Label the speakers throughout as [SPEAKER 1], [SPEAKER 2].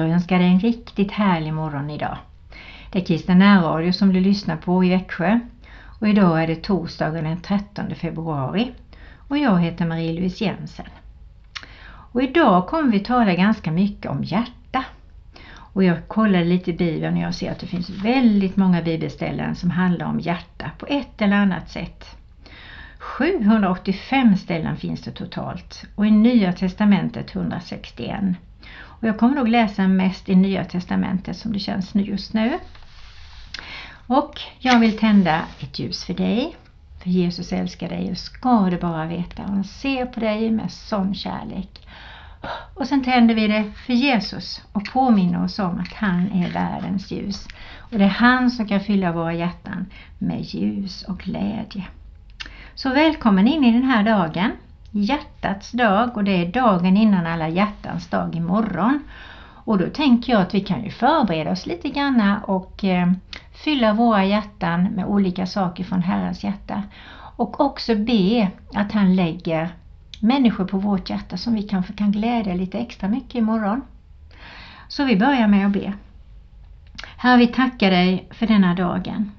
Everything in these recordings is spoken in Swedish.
[SPEAKER 1] Jag önskar dig en riktigt härlig morgon idag. Det är Kristen närradio som du lyssnar på i Växjö och idag är det torsdagen den 13 februari och jag heter Marie-Louise Jensen. Och idag kommer vi tala ganska mycket om hjärta. Och jag kollade lite i Bibeln och jag ser att det finns väldigt många bibelställen som handlar om hjärta på ett eller annat sätt. 785 ställen finns det totalt och i Nya Testamentet 161. Och jag kommer nog läsa mest i Nya Testamentet som det känns just nu. Och jag vill tända ett ljus för dig. För Jesus älskar dig och ska du bara veta. Han ser på dig med sån kärlek. Och sen tänder vi det för Jesus och påminner oss om att han är världens ljus. Och det är han som kan fylla våra hjärtan med ljus och glädje. Så välkommen in i den här dagen, hjärtats dag och det är dagen innan alla hjärtans dag imorgon. Och då tänker jag att vi kan ju förbereda oss lite grann och eh, fylla våra hjärtan med olika saker från Herrens hjärta. Och också be att han lägger människor på vårt hjärta som vi kanske kan glädja lite extra mycket imorgon. Så vi börjar med att be. Herre, vi tackar dig för denna dagen.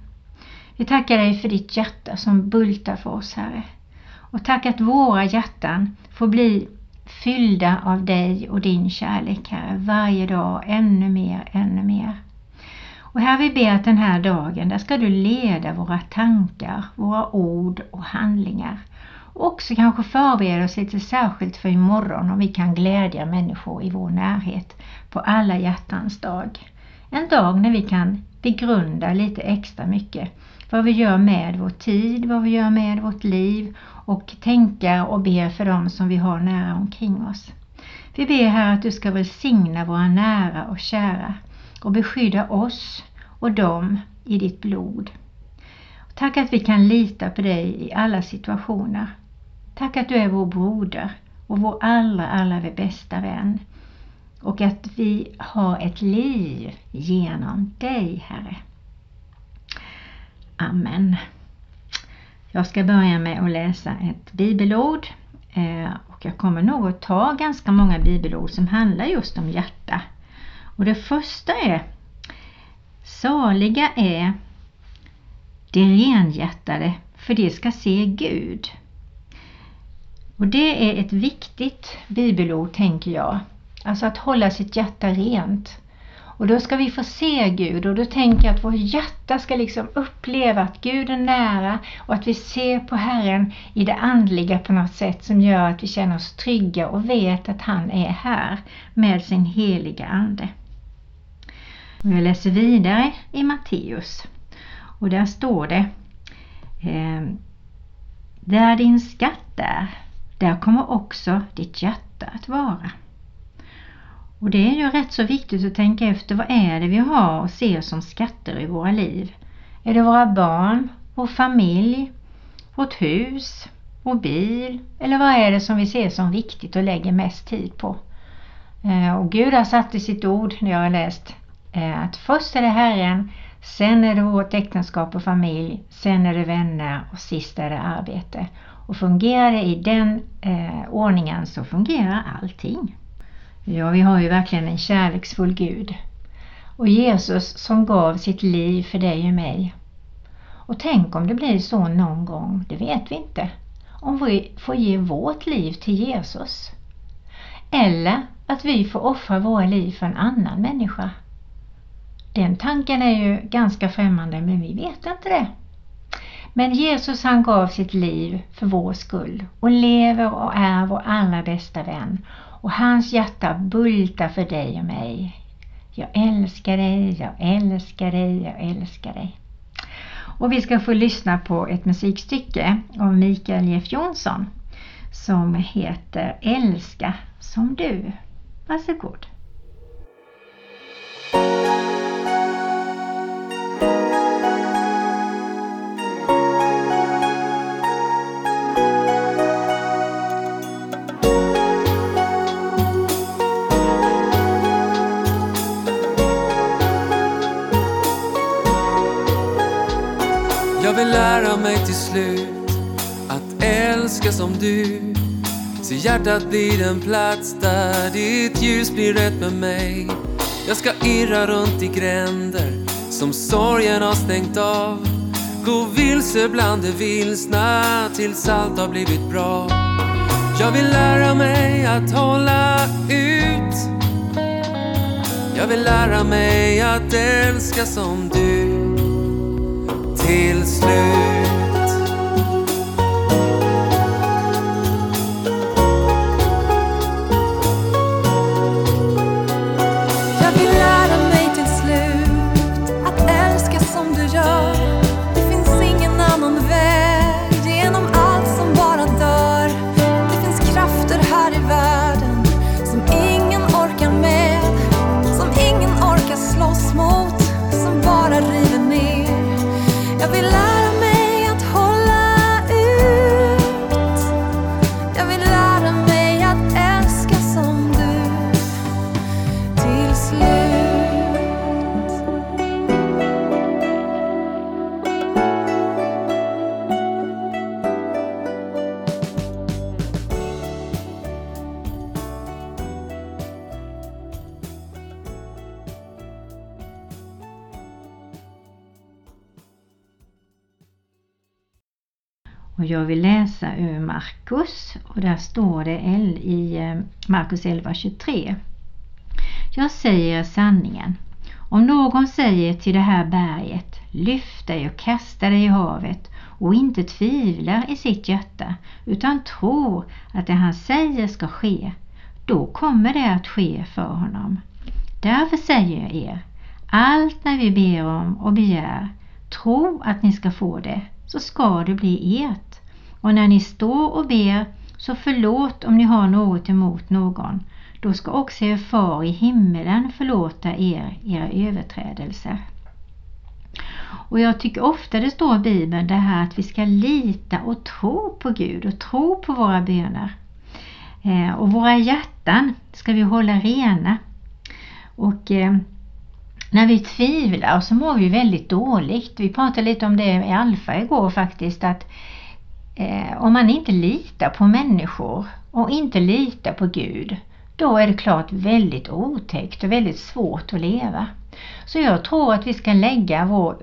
[SPEAKER 1] Vi tackar dig för ditt hjärta som bultar för oss, Herre. Och tack att våra hjärtan får bli fyllda av dig och din kärlek, Herre, varje dag ännu mer, ännu mer. Och här vi ber att den här dagen, där ska du leda våra tankar, våra ord och handlingar. Och också kanske förbereda oss lite särskilt för imorgon om vi kan glädja människor i vår närhet på alla hjärtans dag. En dag när vi kan begrunda lite extra mycket vad vi gör med vår tid, vad vi gör med vårt liv och tänka och be för dem som vi har nära omkring oss. Vi ber här att du ska välsigna våra nära och kära och beskydda oss och dem i ditt blod. Tack att vi kan lita på dig i alla situationer. Tack att du är vår broder och vår allra, allra bästa vän. Och att vi har ett liv genom dig, Herre. Amen. Jag ska börja med att läsa ett bibelord eh, och jag kommer nog att ta ganska många bibelord som handlar just om hjärta. Och det första är Saliga är de renhjärtade för de ska se Gud. Och det är ett viktigt bibelord tänker jag. Alltså att hålla sitt hjärta rent. Och då ska vi få se Gud och då tänker jag att vårt hjärta ska liksom uppleva att Gud är nära och att vi ser på Herren i det andliga på något sätt som gör att vi känner oss trygga och vet att han är här med sin heliga Ande. Och jag läser vidare i Matteus och där står det eh, Där din skatt är, där kommer också ditt hjärta att vara. Och det är ju rätt så viktigt att tänka efter vad är det vi har och ser som skatter i våra liv. Är det våra barn, vår familj, vårt hus, vår bil eller vad är det som vi ser som viktigt och lägger mest tid på? Eh, och Gud har satt i sitt ord när jag har läst eh, att först är det Herren, sen är det vårt äktenskap och familj, sen är det vänner och sist är det arbete. Och fungerar det i den eh, ordningen så fungerar allting. Ja, vi har ju verkligen en kärleksfull Gud. Och Jesus som gav sitt liv för dig och mig. Och tänk om det blir så någon gång, det vet vi inte. Om vi får ge vårt liv till Jesus. Eller att vi får offra våra liv för en annan människa. Den tanken är ju ganska främmande men vi vet inte det. Men Jesus han gav sitt liv för vår skull och lever och är vår allra bästa vän och hans hjärta bultar för dig och mig. Jag älskar dig, jag älskar dig, jag älskar dig. Och vi ska få lyssna på ett musikstycke av Mikael Jeff Jonsson som heter Älska som du. Varsågod.
[SPEAKER 2] Lära mig till slut att älska som du. Se hjärtat blir den plats där ditt ljus blir rätt med mig. Jag ska irra runt i gränder som sorgen har stängt av. Gå vilse bland det vilsna tills allt har blivit bra. Jag vill lära mig att hålla ut. Jag vill lära mig att älska som du till slut.
[SPEAKER 1] Och jag vill läsa ur Markus och där står det i eh, Markus 11.23. Jag säger sanningen. Om någon säger till det här berget, lyft dig och kasta dig i havet och inte tvivlar i sitt hjärta utan tror att det han säger ska ske, då kommer det att ske för honom. Därför säger jag er, allt när vi ber om och begär, tro att ni ska få det, så ska det bli ert. Och när ni står och ber, så förlåt om ni har något emot någon. Då ska också er far i himmelen förlåta er era överträdelser. Och jag tycker ofta det står i Bibeln det här att vi ska lita och tro på Gud och tro på våra böner. Eh, och våra hjärtan ska vi hålla rena. Och eh, när vi tvivlar så mår vi väldigt dåligt. Vi pratade lite om det i Alfa igår faktiskt att eh, om man inte litar på människor och inte litar på Gud då är det klart väldigt otäckt och väldigt svårt att leva. Så jag tror att vi ska lägga vår,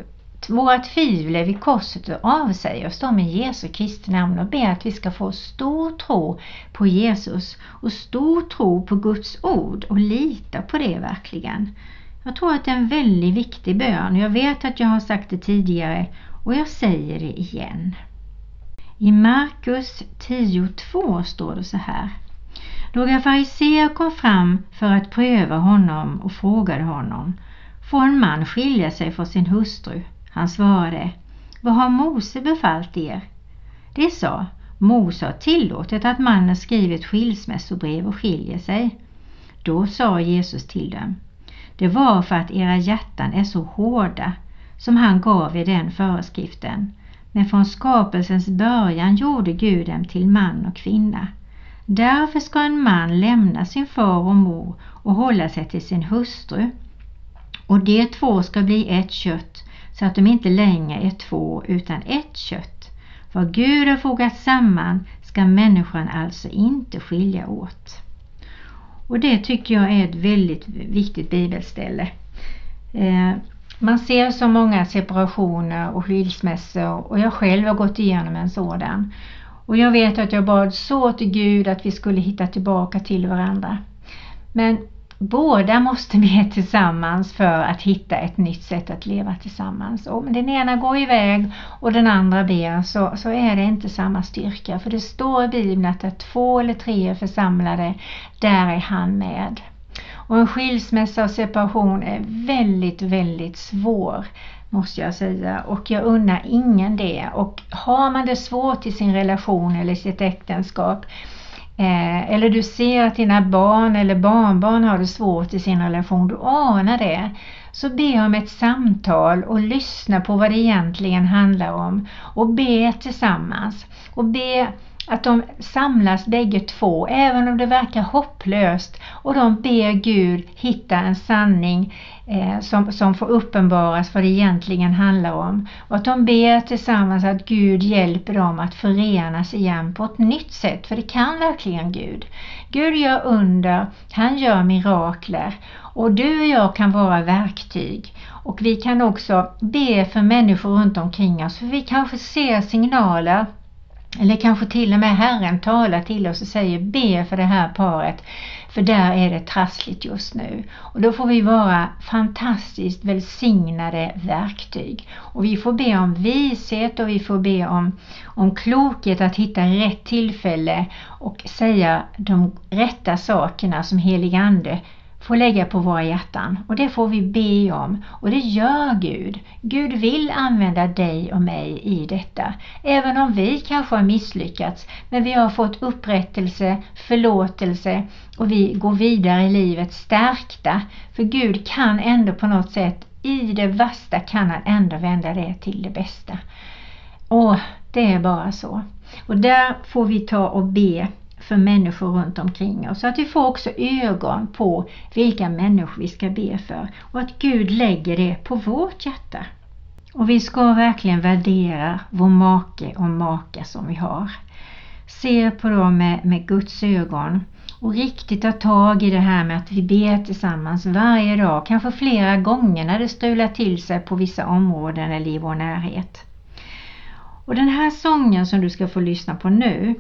[SPEAKER 1] våra tvivel vid korset och avsäga oss dem i Jesu Kristi namn och be att vi ska få stor tro på Jesus och stor tro på Guds ord och lita på det verkligen. Jag tror att det är en väldigt viktig bön. Jag vet att jag har sagt det tidigare och jag säger det igen. I Markus 10.2 står det så här. Några fariseer kom fram för att pröva honom och frågade honom Får en man skilja sig från sin hustru? Han svarade Vad har Mose befallt er? Det sa Mose har tillåtit att mannen skriver ett skilsmässobrev och skiljer sig. Då sa Jesus till dem det var för att era hjärtan är så hårda som han gav er den föreskriften. Men från skapelsens början gjorde Gud dem till man och kvinna. Därför ska en man lämna sin far och mor och hålla sig till sin hustru. Och de två ska bli ett kött så att de inte längre är två utan ett kött. Vad Gud har fogat samman ska människan alltså inte skilja åt. Och det tycker jag är ett väldigt viktigt bibelställe. Eh, man ser så många separationer och skilsmässor och jag själv har gått igenom en sådan. Och jag vet att jag bad så till Gud att vi skulle hitta tillbaka till varandra. Men båda måste be tillsammans för att hitta ett nytt sätt att leva tillsammans. Om den ena går iväg och den andra ber så, så är det inte samma styrka. För det står i Bibeln att där två eller tre är församlade, där är han med. Och en skilsmässa och separation är väldigt, väldigt svår måste jag säga och jag unnar ingen det. Och har man det svårt i sin relation eller sitt äktenskap eh, eller du ser att dina barn eller barnbarn har det svårt i sin relation, du anar det. Så be om ett samtal och lyssna på vad det egentligen handlar om och be tillsammans och be
[SPEAKER 3] att de samlas bägge två, även om det verkar hopplöst. Och de ber Gud hitta en sanning eh, som, som får uppenbaras vad det egentligen handlar om. Och att de ber tillsammans att Gud hjälper dem att förenas igen på ett nytt sätt, för det kan verkligen Gud. Gud gör under, han gör mirakler och du och jag kan vara verktyg. Och vi kan också be för människor runt omkring oss, för vi kanske ser signaler eller kanske till och med Herren talar till oss och säger be för det här paret för där är det trassligt just nu. Och då får vi vara fantastiskt välsignade verktyg. Och vi får be om vishet och vi får be om, om klokhet att hitta rätt tillfälle och säga de rätta sakerna som helig Ande får lägga på våra hjärtan och det får vi be om och det gör Gud. Gud vill använda dig och mig i detta. Även om vi kanske har misslyckats men vi har fått upprättelse, förlåtelse och vi går vidare i livet stärkta. För Gud kan ändå på något sätt i det värsta kan han ändå vända det till det bästa. Och det är bara så. Och där får vi ta och be för människor runt omkring oss. Så att vi får också ögon på vilka människor vi ska be för och att Gud lägger det på vårt hjärta. Och vi ska verkligen värdera vår make och maka som vi har. Se på dem med, med Guds ögon och riktigt ta tag i det här med att vi ber tillsammans varje dag, kanske flera gånger när det strular till sig på vissa områden eller i vår närhet. Och den här sången som du ska få lyssna på nu,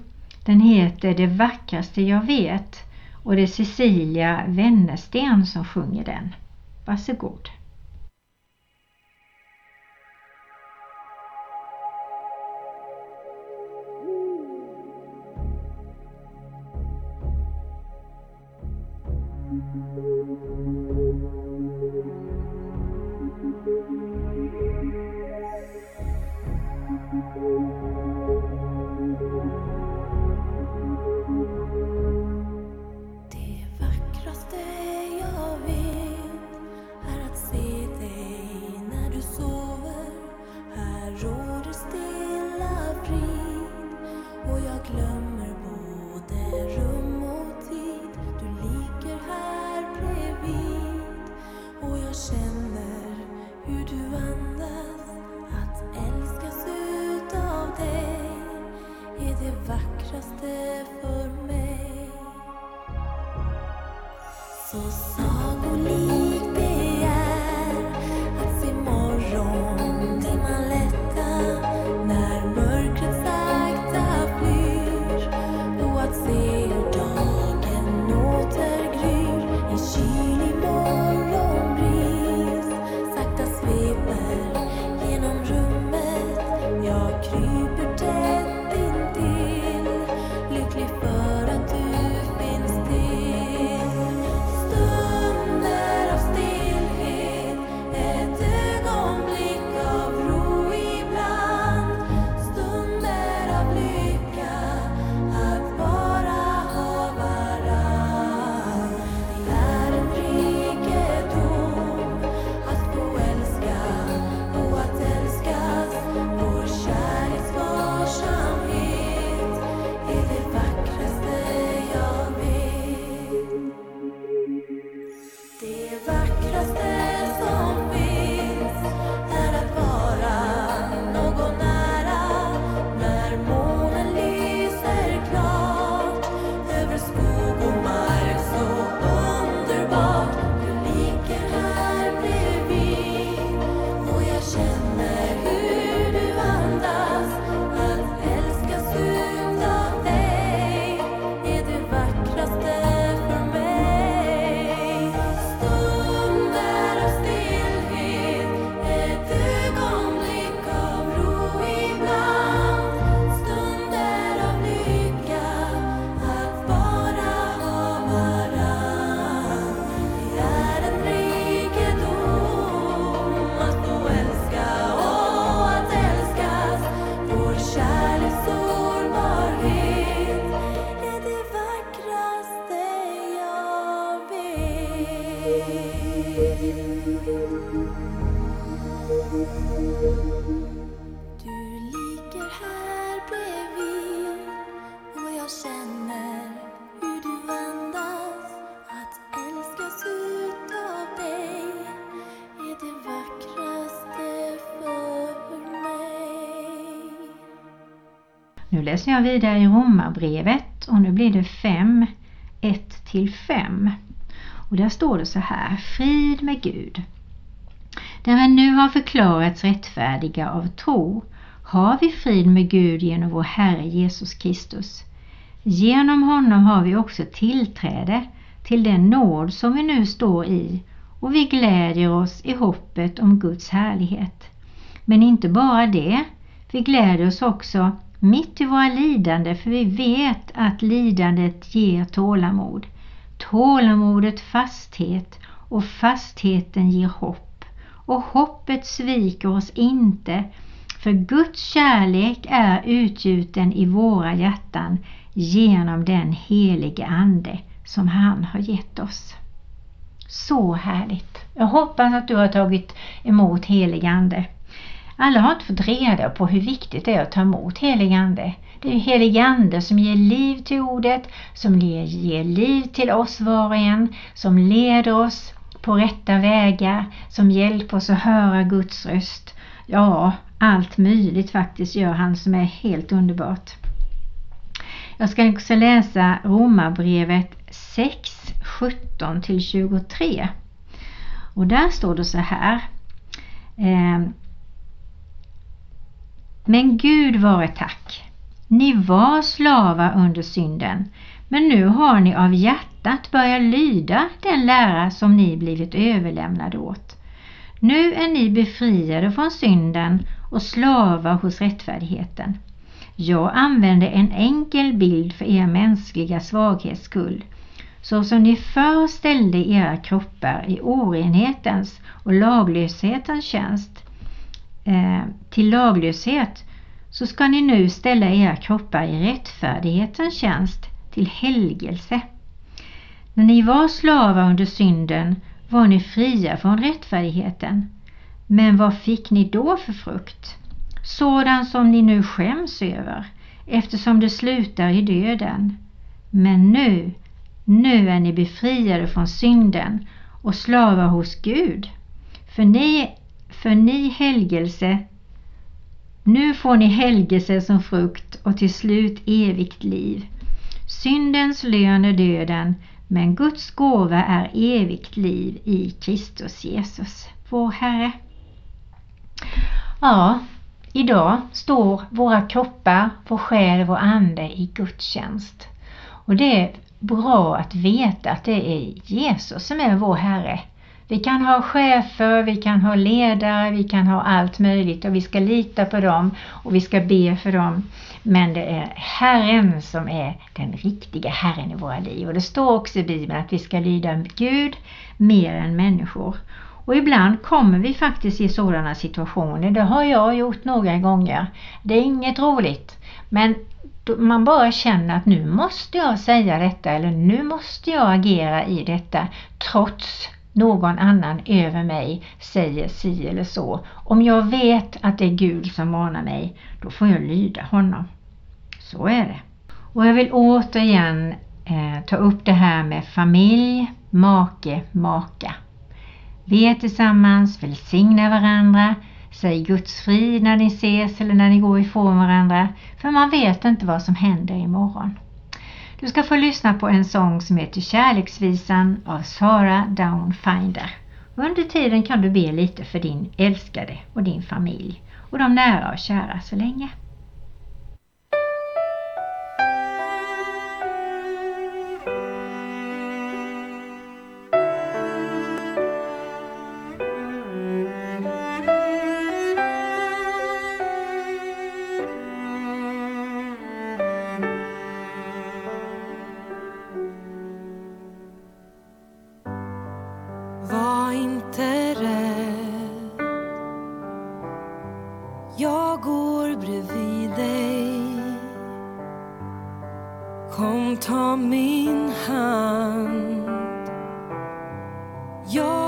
[SPEAKER 3] den heter Det vackraste jag vet och det är Cecilia Wennersten som sjunger den. Varsågod.
[SPEAKER 1] Nu läser jag vidare i Romarbrevet och nu blir det 5, 1 till 5. Och där står det så här, frid med Gud. Där vi nu har förklarats rättfärdiga av tro har vi frid med Gud genom vår Herre Jesus Kristus. Genom honom har vi också tillträde till den nåd som vi nu står i och vi glädjer oss i hoppet om Guds härlighet. Men inte bara det, vi glädjer oss också mitt i våra lidande för vi vet att lidandet ger tålamod. Tålamodet fasthet och fastheten ger hopp. Och hoppet sviker oss inte för Guds kärlek är utgjuten i våra hjärtan genom den helige Ande som han har gett oss. Så härligt! Jag hoppas att du har tagit emot helig Ande. Alla har inte fått reda på hur viktigt det är att ta emot helig Ande. Det är ju helig Ande som ger liv till ordet, som ger liv till oss var och en, som leder oss på rätta vägar, som hjälper oss att höra Guds röst. Ja, allt möjligt faktiskt gör han som är helt underbart. Jag ska också läsa Romarbrevet 6, 17 till 23. Och där står det så här. Eh, men Gud vare tack. Ni var slavar under synden, men nu har ni av hjärtat börjat lyda den lära som ni blivit överlämnade åt. Nu är ni befriade från synden och slavar hos rättfärdigheten. Jag använder en enkel bild för er mänskliga svaghets skull. Så som ni förr ställde era kroppar i orenhetens och laglöshetens tjänst Eh, till laglöshet så ska ni nu ställa era kroppar i rättfärdighetens tjänst till helgelse. När ni var slavar under synden var ni fria från rättfärdigheten. Men vad fick ni då för frukt? Sådan som ni nu skäms över, eftersom det slutar i döden. Men nu, nu är ni befriade från synden och slavar hos Gud. För ni, för ni helgelse nu får ni helgelse som frukt och till slut evigt liv. Syndens lön är döden, men Guds gåva är evigt liv i Kristus Jesus, vår Herre. Ja, idag står våra kroppar, vår själ, vår ande i Guds tjänst. Och det är bra att veta att det är Jesus som är vår Herre. Vi kan ha chefer, vi kan ha ledare, vi kan ha allt möjligt och vi ska lita på dem och vi ska be för dem. Men det är Herren som är den riktiga Herren i våra liv. Och det står också i Bibeln att vi ska lyda Gud mer än människor. Och ibland kommer vi faktiskt i sådana situationer. Det har jag gjort några gånger. Det är inget roligt. Men man bara känner att nu måste jag säga detta eller nu måste jag agera i detta trots någon annan över mig säger si eller så. Om jag vet att det är Gud som manar mig, då får jag lyda honom. Så är det. Och jag vill återigen eh, ta upp det här med familj, make, maka. Vi är tillsammans, välsigna varandra, säg Guds frid när ni ses eller när ni går ifrån varandra, för man vet inte vad som händer imorgon. Du ska få lyssna på en sång som heter Kärleksvisan av Sara Downfinder. Under tiden kan du be lite för din älskade och din familj och de nära och kära så länge.
[SPEAKER 4] Kom ta min hand. Jag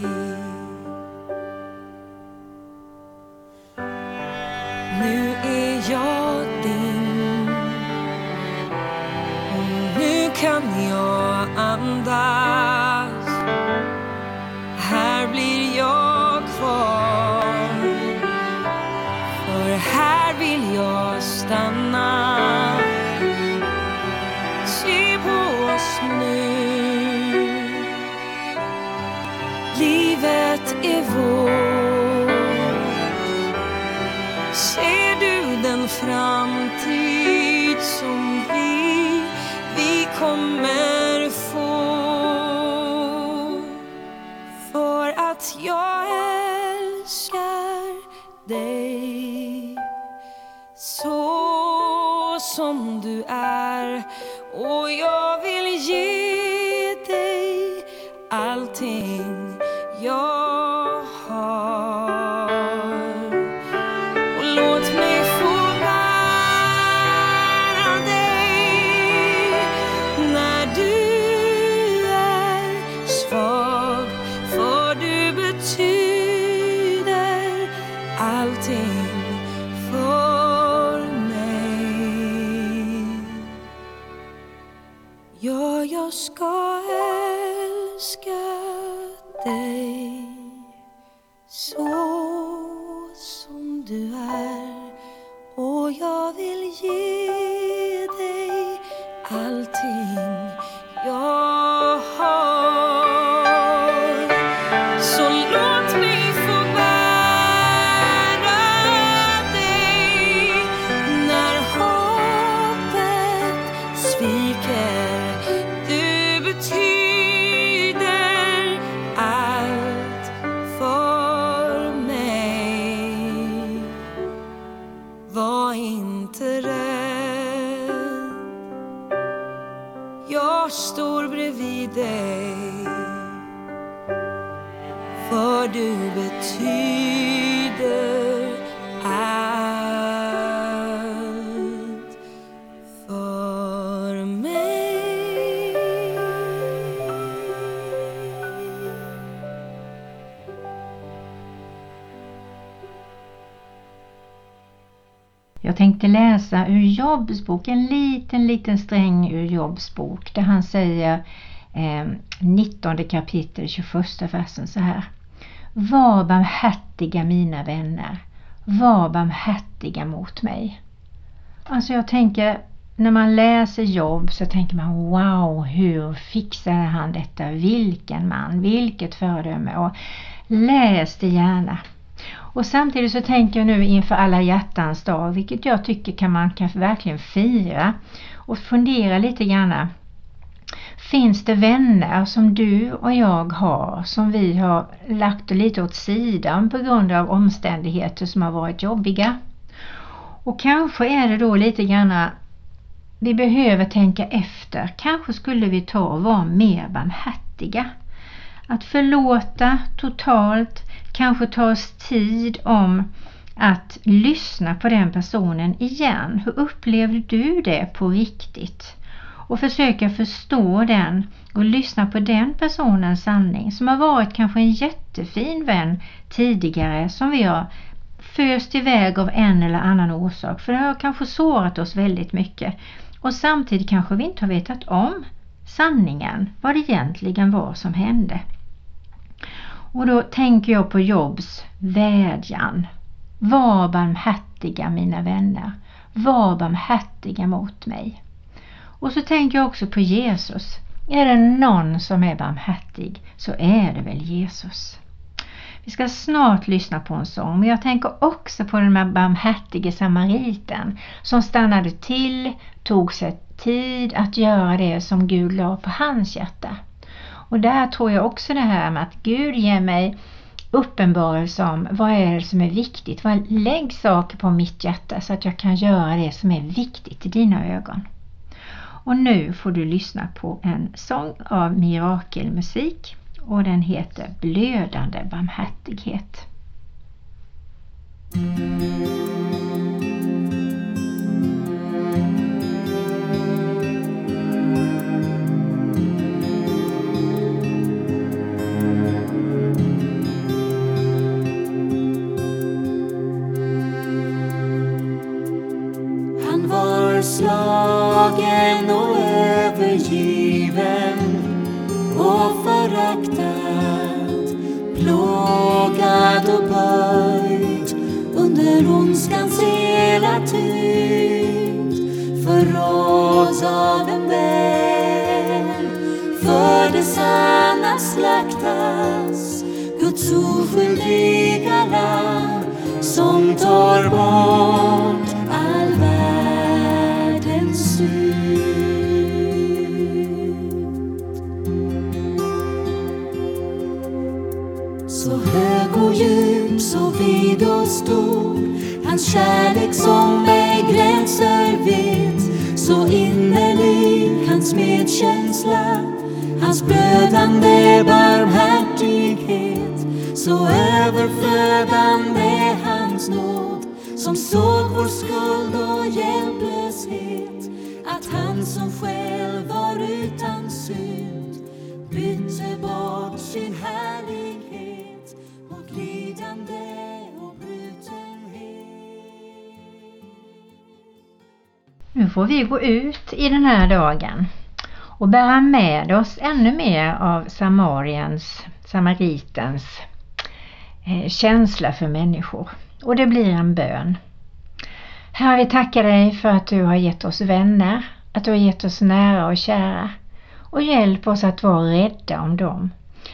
[SPEAKER 4] En framtid som vi, vi kommer så som du är. Och jag vill ge dig allting. Jag
[SPEAKER 1] tänkte läsa ur Jobs bok, en liten, liten sträng ur Jobs bok där han säger eh, 19 kapitel 21 versen så här. Var barmhärtiga mina vänner, var barmhärtiga mot mig. Alltså jag tänker, när man läser Jobb så tänker man wow, hur fixade han detta? Vilken man, vilket föredöme. Och läs det gärna. Och samtidigt så tänker jag nu inför alla hjärtans dag, vilket jag tycker kan man kan verkligen fira och fundera lite grann. Finns det vänner som du och jag har som vi har lagt lite åt sidan på grund av omständigheter som har varit jobbiga? Och kanske är det då lite grann vi behöver tänka efter. Kanske skulle vi ta och vara mer barmhärtiga. Att förlåta totalt, kanske ta oss tid om att lyssna på den personen igen. Hur upplevde du det på riktigt? Och försöka förstå den och lyssna på den personens sanning som har varit kanske en jättefin vän tidigare som vi har föst iväg av en eller annan orsak för det har kanske sårat oss väldigt mycket och samtidigt kanske vi inte har vetat om sanningen, vad det egentligen var som hände. Och då tänker jag på Jobs vädjan. Var barmhärtiga mina vänner, var barmhärtiga mot mig. Och så tänker jag också på Jesus. Är det någon som är barmhärtig så är det väl Jesus. Vi ska snart lyssna på en sång men jag tänker också på den här barmhärtige samariten som stannade till, tog sig tid att göra det som Gud la på hans hjärta. Och där tror jag också det här med att Gud ger mig uppenbarelse om vad är det som är viktigt. Lägg saker på mitt hjärta så att jag kan göra det som är viktigt i dina ögon. Och nu får du lyssna på en sång av Mirakelmusik och den heter Blödande barmhärtighet.
[SPEAKER 4] Mm. Slagen och övergiven och föraktad, plågad och böjd under ondskans hela tyngd, Förrådd av en vän, för det sanna slaktas Guds oskyldiga lamm som tar bort stor. Hans kärlek som ej gränser vet. Så innerlig hans medkänsla. Hans blödande barmhärtighet. Så överflödande hans nåd. Som såg vår skuld och hjälplöshet. Att han som själv var utan synd bytte bort sin härlighet mot lidande.
[SPEAKER 1] Får vi gå ut i den här dagen och bära med oss ännu mer av Samariens, Samaritens eh, känsla för människor. Och det blir en bön. Herre, vi tackar dig för att du har gett oss vänner, att du har gett oss nära och kära. Och hjälp oss att vara rädda om dem.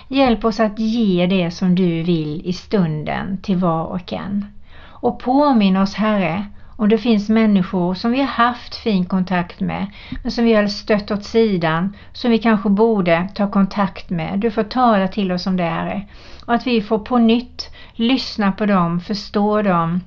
[SPEAKER 1] Hjälp oss att ge det som du vill i stunden till var och en. Och påminn oss Herre om det finns människor som vi har haft fin kontakt med men som vi har stött åt sidan som vi kanske borde ta kontakt med. Du får tala till oss om det här Och att vi får på nytt lyssna på dem, förstå dem,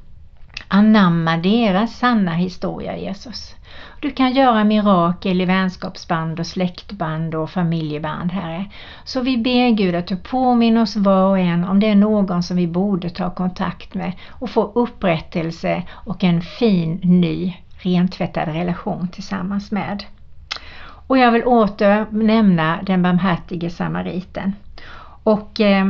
[SPEAKER 1] anamma deras sanna historia Jesus. Du kan göra mirakel i vänskapsband och släktband och familjeband, Herre. Så vi ber Gud att du påminner oss var och en om det är någon som vi borde ta kontakt med och få upprättelse och en fin ny rentvättad relation tillsammans med. Och jag vill åter nämna den barmhärtige samariten. Och eh,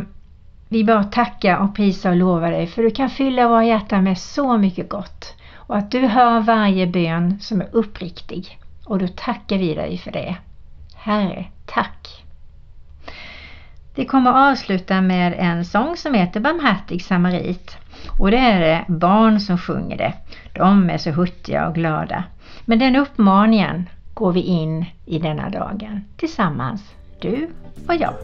[SPEAKER 1] vi bara tackar och prisar och lovar dig för du kan fylla våra hjärtan med så mycket gott och att du hör varje bön som är uppriktig. Och då tackar vi dig för det. Herre, tack! Vi kommer att avsluta med en sång som heter Barmhärtig samarit. Och det är det barn som sjunger det. De är så hurtiga och glada. Men den uppmaningen går vi in i denna dagen tillsammans, du och jag.